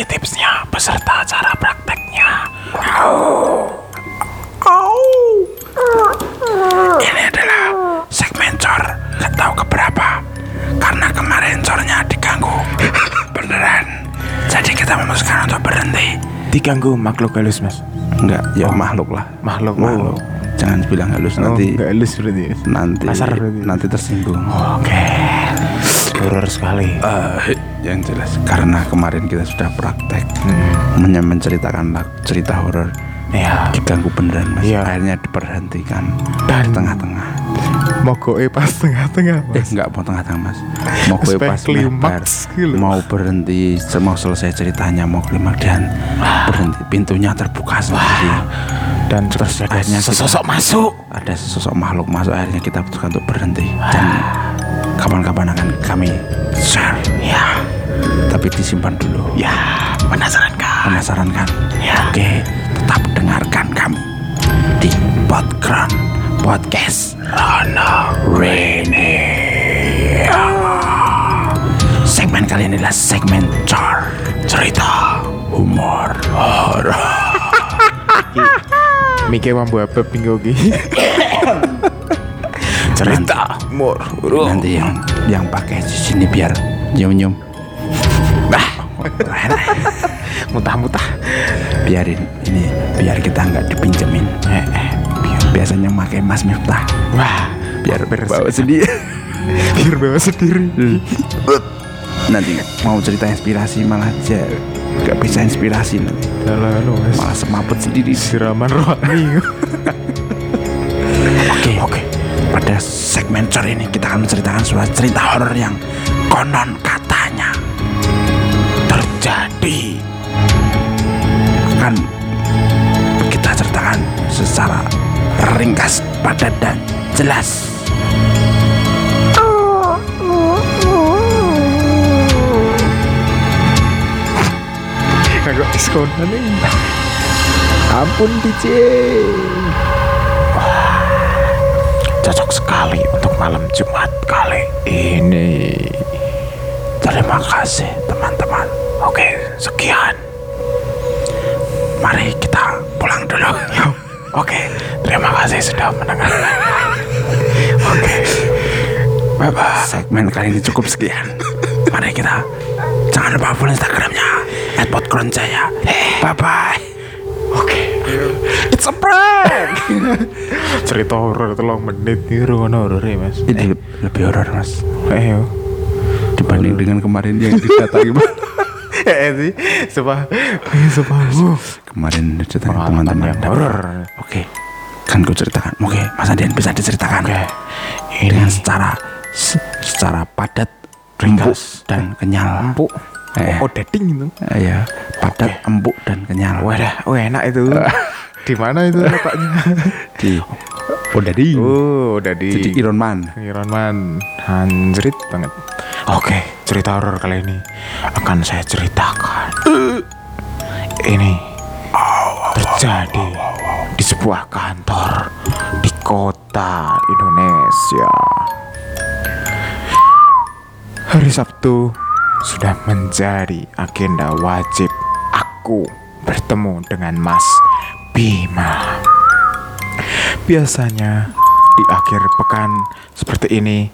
kasih tipsnya beserta cara prakteknya. Ini adalah segmen cor. Gak tahu keberapa. Karena kemarin cornya diganggu. Beneran. Jadi kita memutuskan untuk berhenti. Diganggu makhluk halus mas. Enggak, ya makhluk lah. Makhluk Oh, makhluk. Jangan bilang halus Oh, nanti halus berarti. ya? nanti Kasar berarti. nanti tersinggung. Oke. Horor sekali. Eh, yang jelas. Karena kemarin kita sudah praktek men- menceritakan cerita horor. Ya. diganggu beneran mas. Iya. akhirnya diberhentikan Dan- tengah-tengah. Mogoke pas tengah-tengah eh mas. nggak mau tengah-tengah mas. Mau Sampai pas lebar gitu. mau berhenti mau selesai ceritanya mau klimaks dan berhenti. Pintunya terbuka sendiri. Dan terus akhirnya kita- Sesosok masuk. ada sosok makhluk masuk akhirnya kita putuskan untuk berhenti. Dan kapan-kapan akan kami share Ya, tapi disimpan dulu ya. Penasaran kan? penasaran kan Ya. oke tetap dengarkan kami di Podground Podcast Rono Rene. segmen kali ini adalah segmen cor Cerita humor horor. Mike mambu apa pinggau ki. Cerita. Horor. nanti yang yang pakai di sini biar nyum nyum Bah, Mutah-mutah. biarin ini biar kita nggak dipinjemin. Eh, eh. biasanya pakai Mas Miftah. Wah, biar bawa sendiri. Biar bawa sendiri. nanti mau cerita inspirasi malah aja nggak bisa inspirasi nanti. Lalu lalu malah semaput sendiri. Siraman rohani. segmen cor ini kita akan menceritakan sebuah cerita horor yang konon katanya terjadi. Akan kita ceritakan secara ringkas, padat dan jelas. Kagak diskonan nih. Ampun DJ. Cocok sekali untuk malam Jumat kali ini. Terima kasih teman-teman. Oke, sekian. Mari kita pulang dulu. Oke, terima kasih sudah mendengarkan. Oke, bye bye. Segmen kali ini cukup sekian. Mari kita jangan lupa follow Instagramnya @podgroundjaya. Bye bye. Oke. It's a prank. Cerita horor telung menit nih ngono horor ya mas. Ini lebih horor mas Eh yo. dibanding dengan kemarin yang didatangi Eh sih, sumpah, sumpah. Uh. kemarin cerita teman-teman horor. Oke, kan gue ceritakan. Oke, Mas Adian bisa diceritakan. Oke. Dengan secara se- secara padat, ringkas dan kenyal. Empuk. Eh. Oh, dating itu. Eh, ya, padat, empuk dan kenyal. Wadah, oh enak itu. Di mana itu letaknya? di udah di oh, di jadi Iron Man. Iron Man Anjrit banget Oke cerita horor kali ini Akan saya ceritakan Ini Terjadi Di sebuah kantor Di kota Indonesia Hari Sabtu Sudah menjadi agenda wajib Aku bertemu dengan Mas Bima Biasanya di akhir pekan seperti ini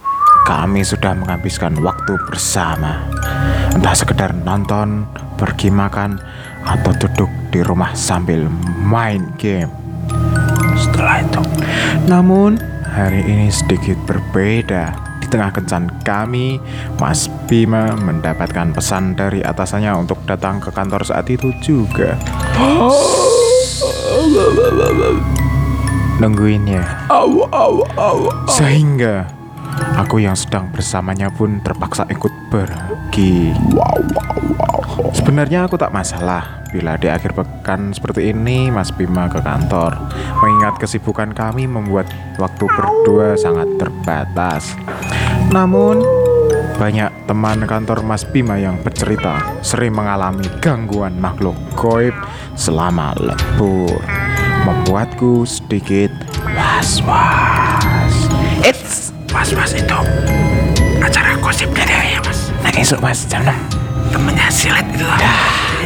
kami sudah menghabiskan waktu bersama. Entah sekedar nonton, pergi makan, atau duduk di rumah sambil main game. Setelah itu, namun hari ini sedikit berbeda. Tengah kencan kami, Mas Bima mendapatkan pesan dari atasannya untuk datang ke kantor saat itu juga. Nungguin ya. Sehingga aku yang sedang bersamanya pun terpaksa ikut pergi. Sebenarnya aku tak masalah bila di akhir pekan seperti ini Mas Bima ke kantor. Mengingat kesibukan kami membuat waktu berdua sangat terbatas. Namun, banyak teman kantor Mas Bima yang bercerita sering mengalami gangguan makhluk goib selama lembur. Membuatku sedikit was-was. It's was-was itu acara gosip dari ya mas. Nah, esok mas, jam 6. Temennya silet itu lah.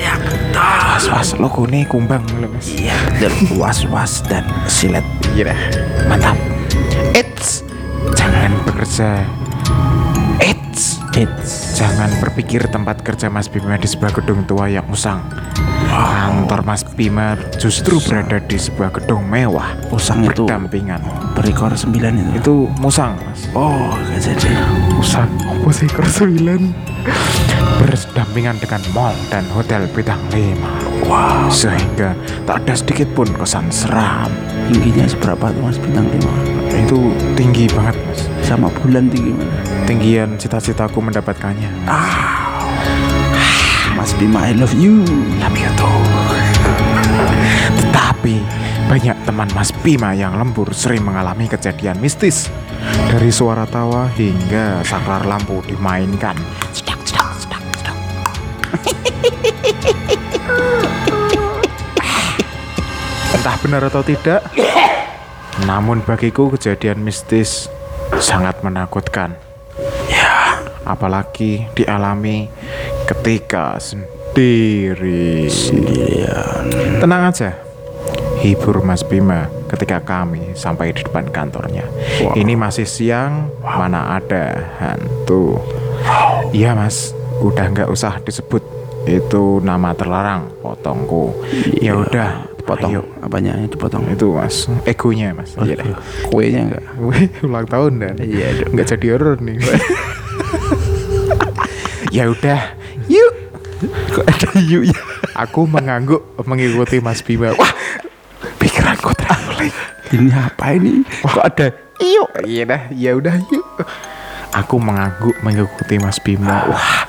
Ya betul. Was-was, logo nih kumbang lho, mas. Iya betul. Was-was dan silet. Iya. Mantap. It's jangan bekerja. It's It's jangan berpikir tempat kerja Mas Bima di sebuah gedung tua yang usang. Kantor Mas Bima justru berada di sebuah gedung mewah. Usang itu berdampingan. berikor sembilan itu. Itu musang, Mas. Oh gak jadi. Musang. Apa sih sembilan? Berdampingan dengan mall dan hotel bintang lima. Wow. Sehingga tak ada sedikit pun kesan seram. Tingginya seberapa tuh mas bintang lima? Itu tinggi banget, Mas. Sama bulan tinggi mana? Tinggian cita-citaku mendapatkannya. Mas Bima I love you. Love you too. Tetapi banyak teman Mas Bima yang lembur sering mengalami kejadian mistis. Dari suara tawa hingga saklar lampu dimainkan. Sedang, sedang, sedang, sedang. Entah benar atau tidak, namun bagiku kejadian mistis sangat menakutkan. Ya, apalagi dialami ketika sendiri. Tenang aja. Hibur Mas Bima ketika kami sampai di depan kantornya. Ini masih siang, mana ada hantu. Iya mas, udah nggak usah disebut. Itu nama terlarang, potongku. Ya udah, Potong ayo. apanya dipotong? Itu mas, egonya mas. Iya deh. Kuenya enggak? Wih, ulang tahun dan Iya, dong. nggak jadi horor nih. ya udah, yuk. Kok ada yuk ya? Aku mengangguk mengikuti Mas Bima. Wah, pikiranku traveling. Ini apa ini? Kok ada Yuk, iya dah, ya udah yuk. Aku mengangguk mengikuti Mas Bima. Wah,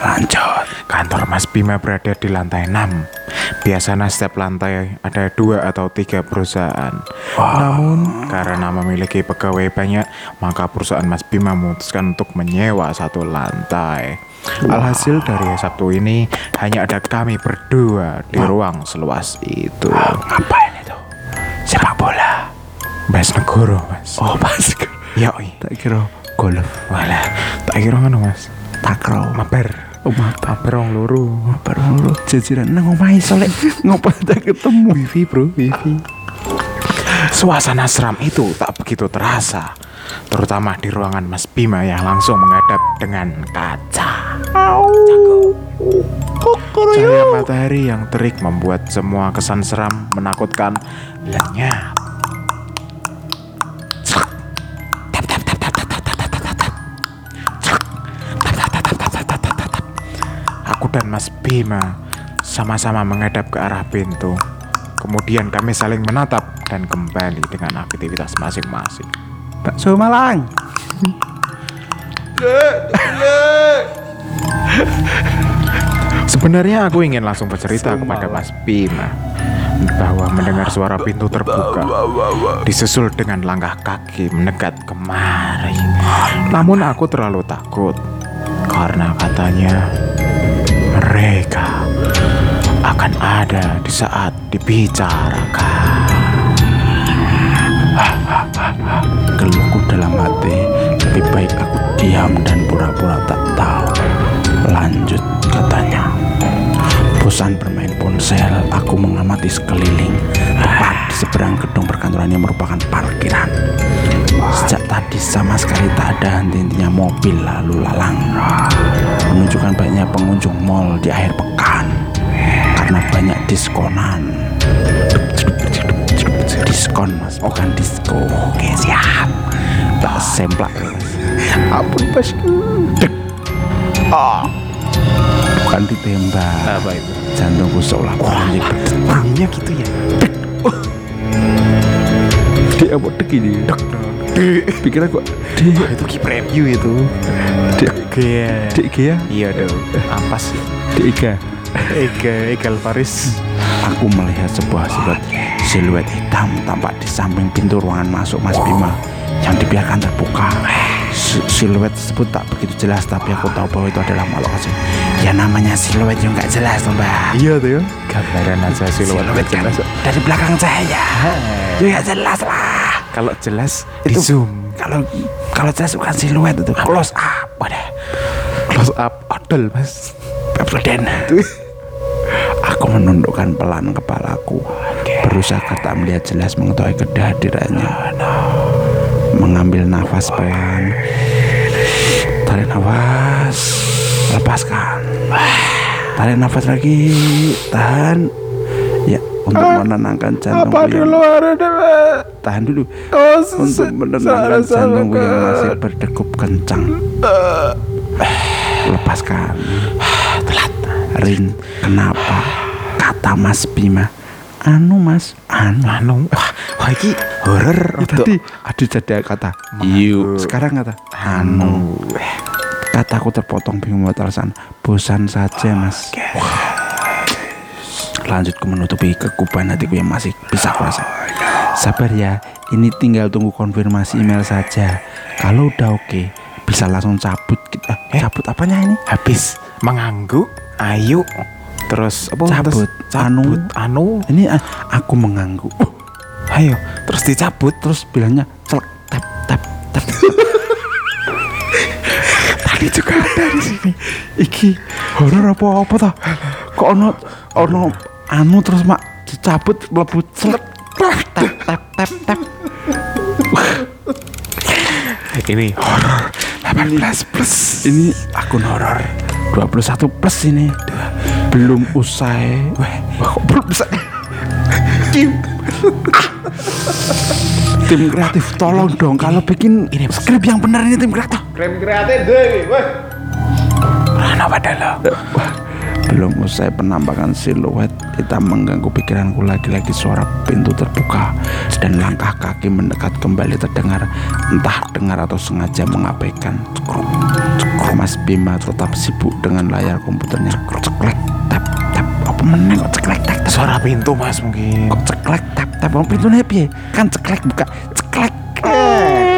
lanjut. Kantor Mas Bima berada di lantai 6. Biasanya setiap lantai ada dua atau tiga perusahaan. Namun karena memiliki pegawai banyak, maka perusahaan Mas Bima memutuskan untuk menyewa satu lantai. Alhasil dari Sabtu ini hanya ada kami berdua di ruang seluas itu. ngapain itu? Sepak bola. Bas Negoro, Mas. Oh pas. Yoi. Tak kira golf. Walah, tak kira ngono Mas. Takraw. Mabar. Mabar wong loro. Baru lu jajaran nang omahe solek ngopo tak ketemu. Wifi, Bro, wifi. Suasana seram itu tak begitu terasa, terutama di ruangan Mas Bima yang langsung menghadap dengan kaca. Cahaya matahari yang terik membuat semua kesan seram menakutkan lenyap. Aku dan Mas Bima sama-sama menghadap ke arah pintu. Kemudian kami saling menatap dan kembali dengan aktivitas masing-masing. Bakso Malang. Sebenarnya aku ingin langsung bercerita kepada Mas Bima bahwa mendengar suara pintu terbuka disusul dengan langkah kaki mendekat kemari. Namun aku terlalu takut karena katanya mereka akan ada di saat dibicarakan. Geluhku dalam hati Lebih baik aku diam dan pura-pura tak tahu. Lanjut katanya. Bosan bermain ponsel Aku mengamati sekeliling. Tepat di seberang gedung perkantoran yang merupakan parkiran. Sejak tadi sama sekali tak ada henti-hentinya mobil lalu lalang Menunjukkan banyaknya pengunjung mall di akhir pekan. Karena banyak diskonan. Diskon mas, bukan disko. Oke siap. Tak semplak Ampun Dek. Ah. Bukan ditembak. Apa itu? Jantungku seolah berdetak Bunyinya gitu ya. Dek. Apa dek ini? Dek Pikir aku Dek Wah, itu keep review itu. Dek Iya. Dek ya Iya dong. Ampas. Dek Ega Ega Egal Faris. Aku melihat sebuah siluet siluet hitam tampak di samping pintu ruangan masuk Mas Bima yang dibiarkan terbuka. si- siluet tersebut tak begitu jelas tapi aku tahu bahwa itu adalah makhluk asing. Ya namanya siluet yang nggak jelas tuh mbak. Iya tuh ya. Gambaran aja siluet Siluet kan jelas. dari belakang saya. Ya nggak jelas lah. Kalau jelas di Itu zoom. kalau kalau jelas bukan siluet itu close up. Wadah. Close up odol mas. Presiden. Aku menundukkan pelan kepalaku. Berusaha tak melihat jelas mengetahui kehadirannya. Mengambil nafas pelan. Tarik nafas. Lepaskan. Tarik nafas lagi. Tahan. Untuk menenangkan jantungku yang tahan dulu untuk menenangkan jantungku yang masih berdegup kencang. Lepaskan. Telat. Rin, kenapa? Kata Mas Bima. Anu Mas, anu. Anu. Wah, iki horor. Tadi ada jadi kata Yuk Sekarang kata Anu Kataku terpotong bingung buat alasan Bosan saja mas Lanjutku menutupi kekuban hatiku yang masih bisa kurasa Sabar ya Ini tinggal tunggu konfirmasi email saja. Kalau udah oke Bisa langsung cabut kita. Cabut apanya ini? habis. Mengangguk? Ayu terus apa? Cabut. terus cabut. anu? Ini ah, aku mengangguk. Ayo. Terus dicabut. Terus bilangnya Celek Tap tap tap. Tadi juga ada di sini. Iki horor apa apa ta? Kok ono ono anu terus mak dicabut mlebu celek tap tap tap tap. ini horor 18 plus Ini akun horor 21 plus ini. Belum usai. Wah, kok belum bisa. Kim. tim kreatif tolong dong kalau bikin ini skrip yang benar ini tim kreatif. krem kreatif deh weh Mana padahal Belum usai penampakan siluet Hitam mengganggu pikiranku lagi-lagi suara pintu terbuka Dan langkah kaki mendekat kembali terdengar Entah dengar atau sengaja mengabaikan. Mas Bima tetap sibuk dengan layar komputernya Ceklek, tap, tap Apa meneng kok ceklek, tap, tap suara pintu mas mungkin Kok ceklek, tap, tap Apa pintunya piye? Kan ceklek buka Ceklek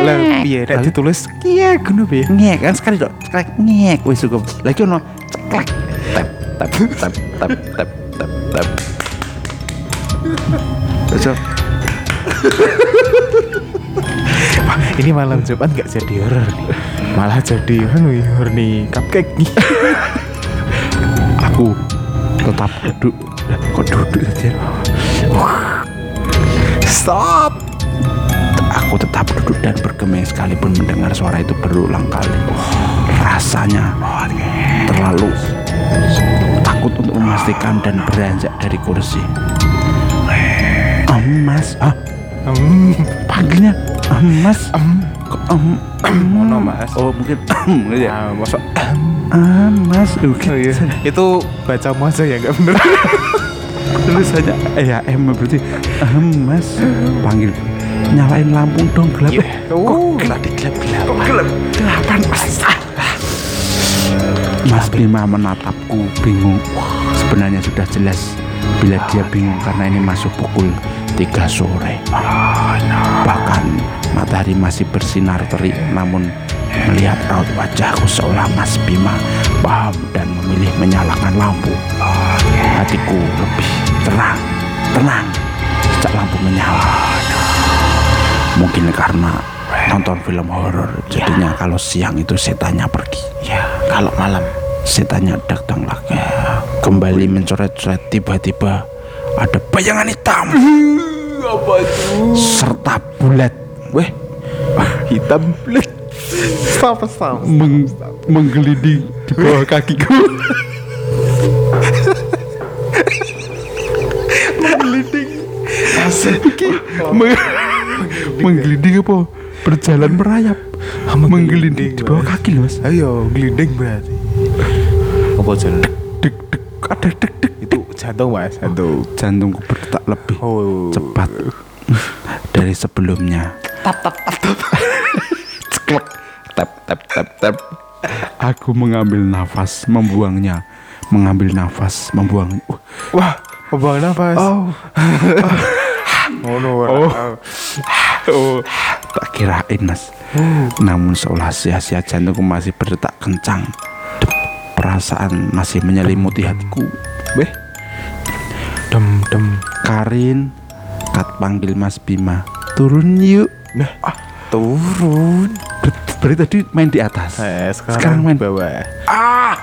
lah piye nek ditulis Iya, ngono piye? Ngek kan sekali dok. Ceklek ngek wis cukup. Lagi ono ceklek. Tap tap tap tap tap tap tap. Wah, ini malam Jumat nggak jadi horor nih malah jadi anu horor nih cupcake nih aku tetap duduk. Kok duduk saja? stop Aku tetap duduk dan bergeming sekalipun mendengar suara itu berulang kali. Rasanya terlalu takut untuk memastikan dan beranjak dari kursi. Emas, ah, Hmm, panggilnya emas. em, Kok em, em, Ono, Mas. Oh mungkin ya. ah, masa Emas, oh, iya. itu baca aja ya nggak bener tulisannya eh ya em berarti emas. Panggil nyalain lampu dong gelap. Iya. Kok Oh. gelap di gelap gelap. gelap gelapan mas. Mas Bima menatapku bingung. Wah, sebenarnya sudah jelas bila dia bingung karena ini masuk pukul 3 sore. Bahkan matahari masih bersinar terik namun melihat raut wajahku seolah Mas Bima paham dan memilih menyalakan lampu. Hatiku lebih terang, tenang sejak lampu menyala. Mungkin karena nonton film horor jadinya kalau siang itu setannya pergi. ya kalau malam Setannya datang lagi Kembali mencoret-coret Tiba-tiba Ada bayangan hitam. Apa itu? Serta bulat. Weh hitam bulat. Stop stop meng Menggelinding di bawah kakiku. Gelinding Meng- Menggelinding apa? Berjalan merayap. Menggelinding di bawah kaki loh mas. Ayo gelinding berarti apa jalan Dek dek Ada dek dek itu jantung mas jantung Jantungku berdetak lebih oh cepat dari sebelumnya. Tap tap tap tap. Ceklek. Tap tap tap tap. Aku mengambil nafas, membuangnya. Mengambil nafas, membuang. Uh, wah pembuangan nafas Oh, oh no Oh. oh Tak kirain mas Namun seolah sia-sia jantungku masih berdetak kencang Perasaan masih menyelimuti hatiku. Weh. Dem dem. Karin Kat panggil mas Bima. Turun yuk. Nah, turun. Ber- Berarti tadi main di atas? Eh, Sekarang main. bawah. Ah!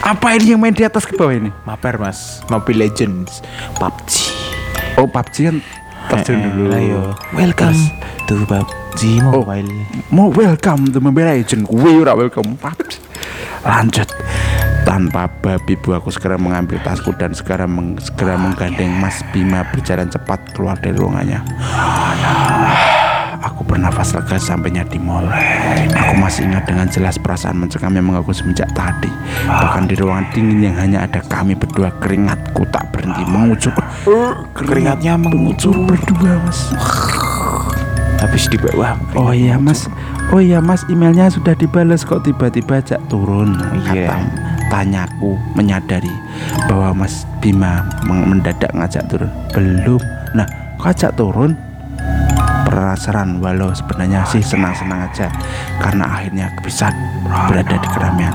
Apa ini yang main di atas ke bawah ini? Maper mas, Mobile Legends, PUBG. Oh PUBG kan? Terjun Eh, dulu. Ayo, welcome to PUBG Mobile. Mau welcome to Mobile Legend Gue ora welcome. PUBG Lanjut tanpa babi bu aku segera mengambil tasku dan segera meng- segera menggandeng Mas Bima berjalan cepat keluar dari ruangannya. Aku bernafas lega sampainya di mall. Aku masih ingat dengan jelas perasaan mencekam yang mengaku semenjak tadi. Bahkan di ruangan dingin yang hanya ada kami berdua keringatku tak berhenti mengucur. Keringatnya mengucur berdua mas. habis di bawah. Oh iya mas, oh iya mas emailnya sudah dibalas kok tiba-tiba ajak turun. Iya. Kata tanyaku menyadari bahwa Mas Bima mendadak ngajak turun. Belum. Nah, kok ajak turun? Penasaran walau sebenarnya sih senang-senang aja karena akhirnya bisa berada di keramaian.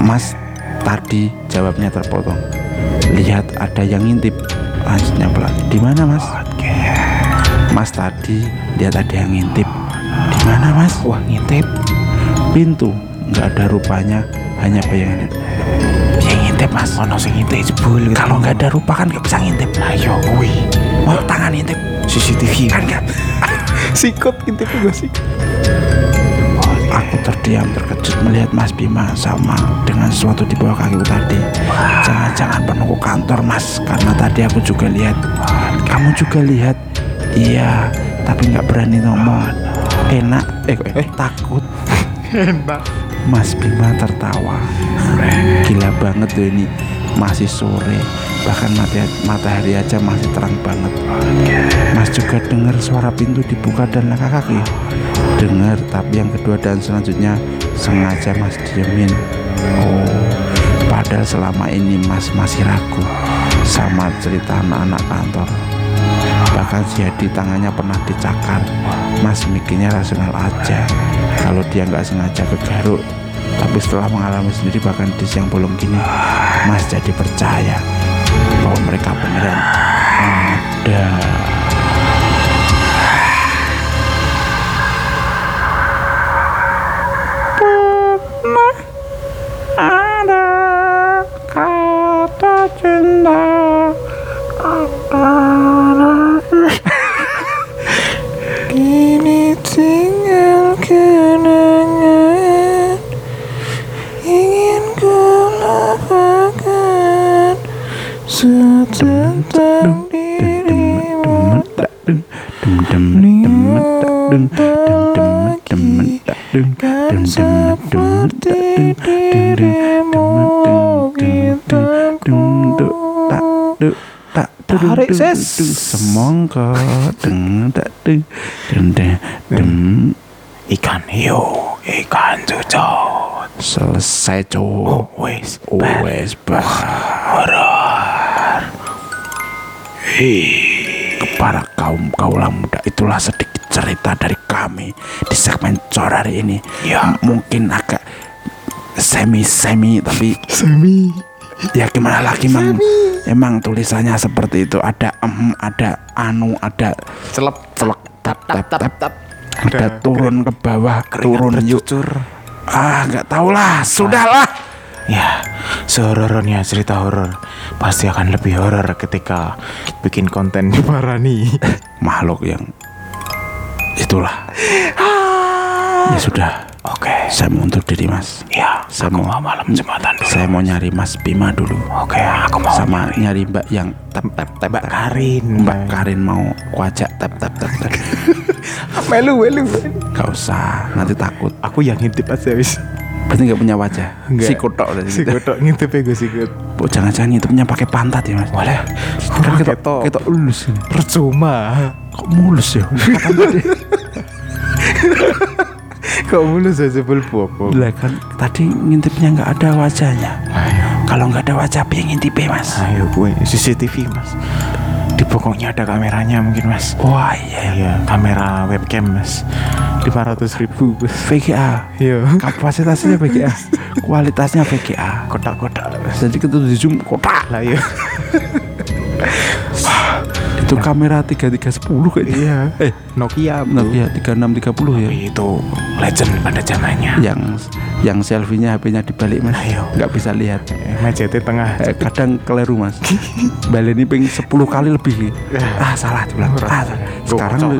Mas tadi jawabnya terpotong. Lihat ada yang ngintip. Lanjutnya pelan. Di mana mas? Mas tadi lihat ada yang ngintip. Di mana mas? Wah, ngintip. Pintu nggak ada rupanya, hanya bayangan. Yang ngintip mas, ono sing ngintip jebul. Kalau nggak ada rupa kan nggak bisa ngintip. Nah, yo kuwi. Mau tangan ngintip CCTV kan nggak? Sikut ngintip juga sih. Aku terdiam terkejut melihat Mas Bima sama dengan sesuatu di bawah kakiku tadi. Jangan-jangan penunggu kantor Mas, karena tadi aku juga lihat. Kamu juga lihat? Iya, tapi nggak berani ngomong. Enak, eh, eh takut. Enak. Mas Bima tertawa. Gila banget tuh ini. Masih sore, bahkan mata- matahari aja masih terang banget. Mas juga dengar suara pintu dibuka dan langkah kaki. Dengar, tapi yang kedua dan selanjutnya sengaja Mas diemin. Oh, padahal selama ini Mas masih ragu sama cerita anak-anak kantor. Bahkan jadi tangannya pernah dicakar. Mas mikirnya rasional aja. Kalau dia nggak sengaja kegaruk. Tapi setelah mengalami sendiri bahkan di siang bolong gini, Mas jadi percaya bahwa mereka beneran ada. ada kata Kan seperti dirimu Kita Tarik ses Semongko Deng tak deng Deng deng deng Ikan hiu, ikan cucot. Selesai Oh, cowok wes. Wes bar Kepada kaum kaulah muda itulah sedikit cerita dari kami di segmen cor hari ini. Ya. Mungkin agak semi-semi tapi Semi. ya gimana lagi mang emang tulisannya seperti itu ada em ada anu ada Celep. celek tap tap tap tap ada turun ke bawah turun yuk ah nggak tahu lah sudahlah Ya, sehorornya cerita horor pasti akan lebih horor ketika bikin konten di Parani. makhluk yang itulah ya sudah Oke. saya mau undur diri mas Ya, Saya mau- malam jembatan dulu. saya mau nyari mas Bima dulu Oke, aku mau sama nyari mbak yang tap tap tap Mbak. Karin. mbak Karin mau kuajak tap tap tap tap Melu, melu. Gak usah nanti takut Aku yang ngintip aja wis. berarti nggak punya wajah Nggak. si kotok udah Si kotok ngintip ya gue sikut. Oh, jangan-jangan ngintipnya pakai pantat ya mas Boleh. kan kita kita ulus Percuma. kok mulus ya Kok mulus aja belpopo. lah kan tadi ngintipnya nggak ada wajahnya Ayo. kalau nggak ada wajah yang ngintipnya mas Ayo gue CCTV mas. Di pokoknya ada kameranya mungkin mas. Wah iya. Iya, kamera webcam mas. 500 ribu mas. VGA. Iya. Kapasitasnya VGA. Kualitasnya VGA. Kotak-kotak. Jadi kita di zoom kotak. Lah iya. Itu kamera 3310 kayaknya. Iya. Eh, Nokia bro. Nokia 3630 ya. Itu legend pada zamannya. Yang yang selfie-nya HP-nya dibalik mas. Ayo. Nggak bisa lihat. Eh, Majete tengah. Eh, kadang keliru mas. Baleni ping 10 kali lebih. Ah salah dibilang. Ah, sekarang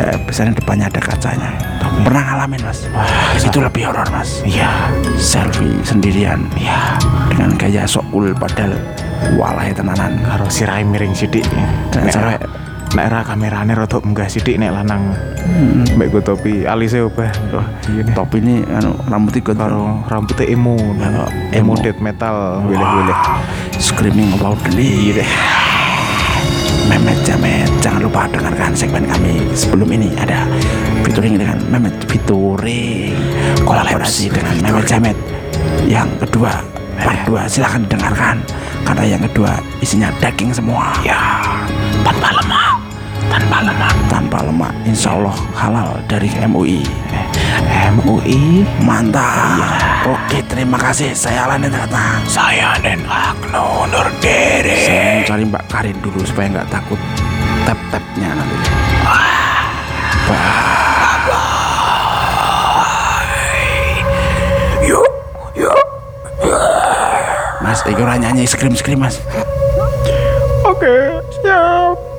eh, biasanya depannya ada kacanya. Pernah ngalamin mas? itu lebih horor mas. Iya. Selfie sendirian. Iya. Dengan gaya sok cool padahal walai tenanan. Karo sirai miring sidik. Nek cewek. nek ra kamerane rada munggah sidik nek lanang. Mbak gue topi alise obah. Iya. Top ini anu rambut ikut Karo rambutnya emo. Karo emo death metal. Wileh-wileh. Screaming about the lead. Memet Jamet Jangan lupa dengarkan segmen kami Sebelum ini ada Featuring dengan Memet Featuring Kolaborasi dengan Memet Jamet Yang kedua Part 2 silahkan dengarkan. Karena yang kedua isinya daging semua. Ya Tanpa lemak. Tanpa lemak. Tanpa lemak Insya Allah halal dari MUI MUI Mantap. Oke terima kasih. Saya Alan Trata Saya dan Agno diri. Saya mau cari Mbak Karin dulu supaya nggak takut tap-tapnya nanti. Yuk, Mas, ora nyanyi scream-scream, Mas. Oke, siap.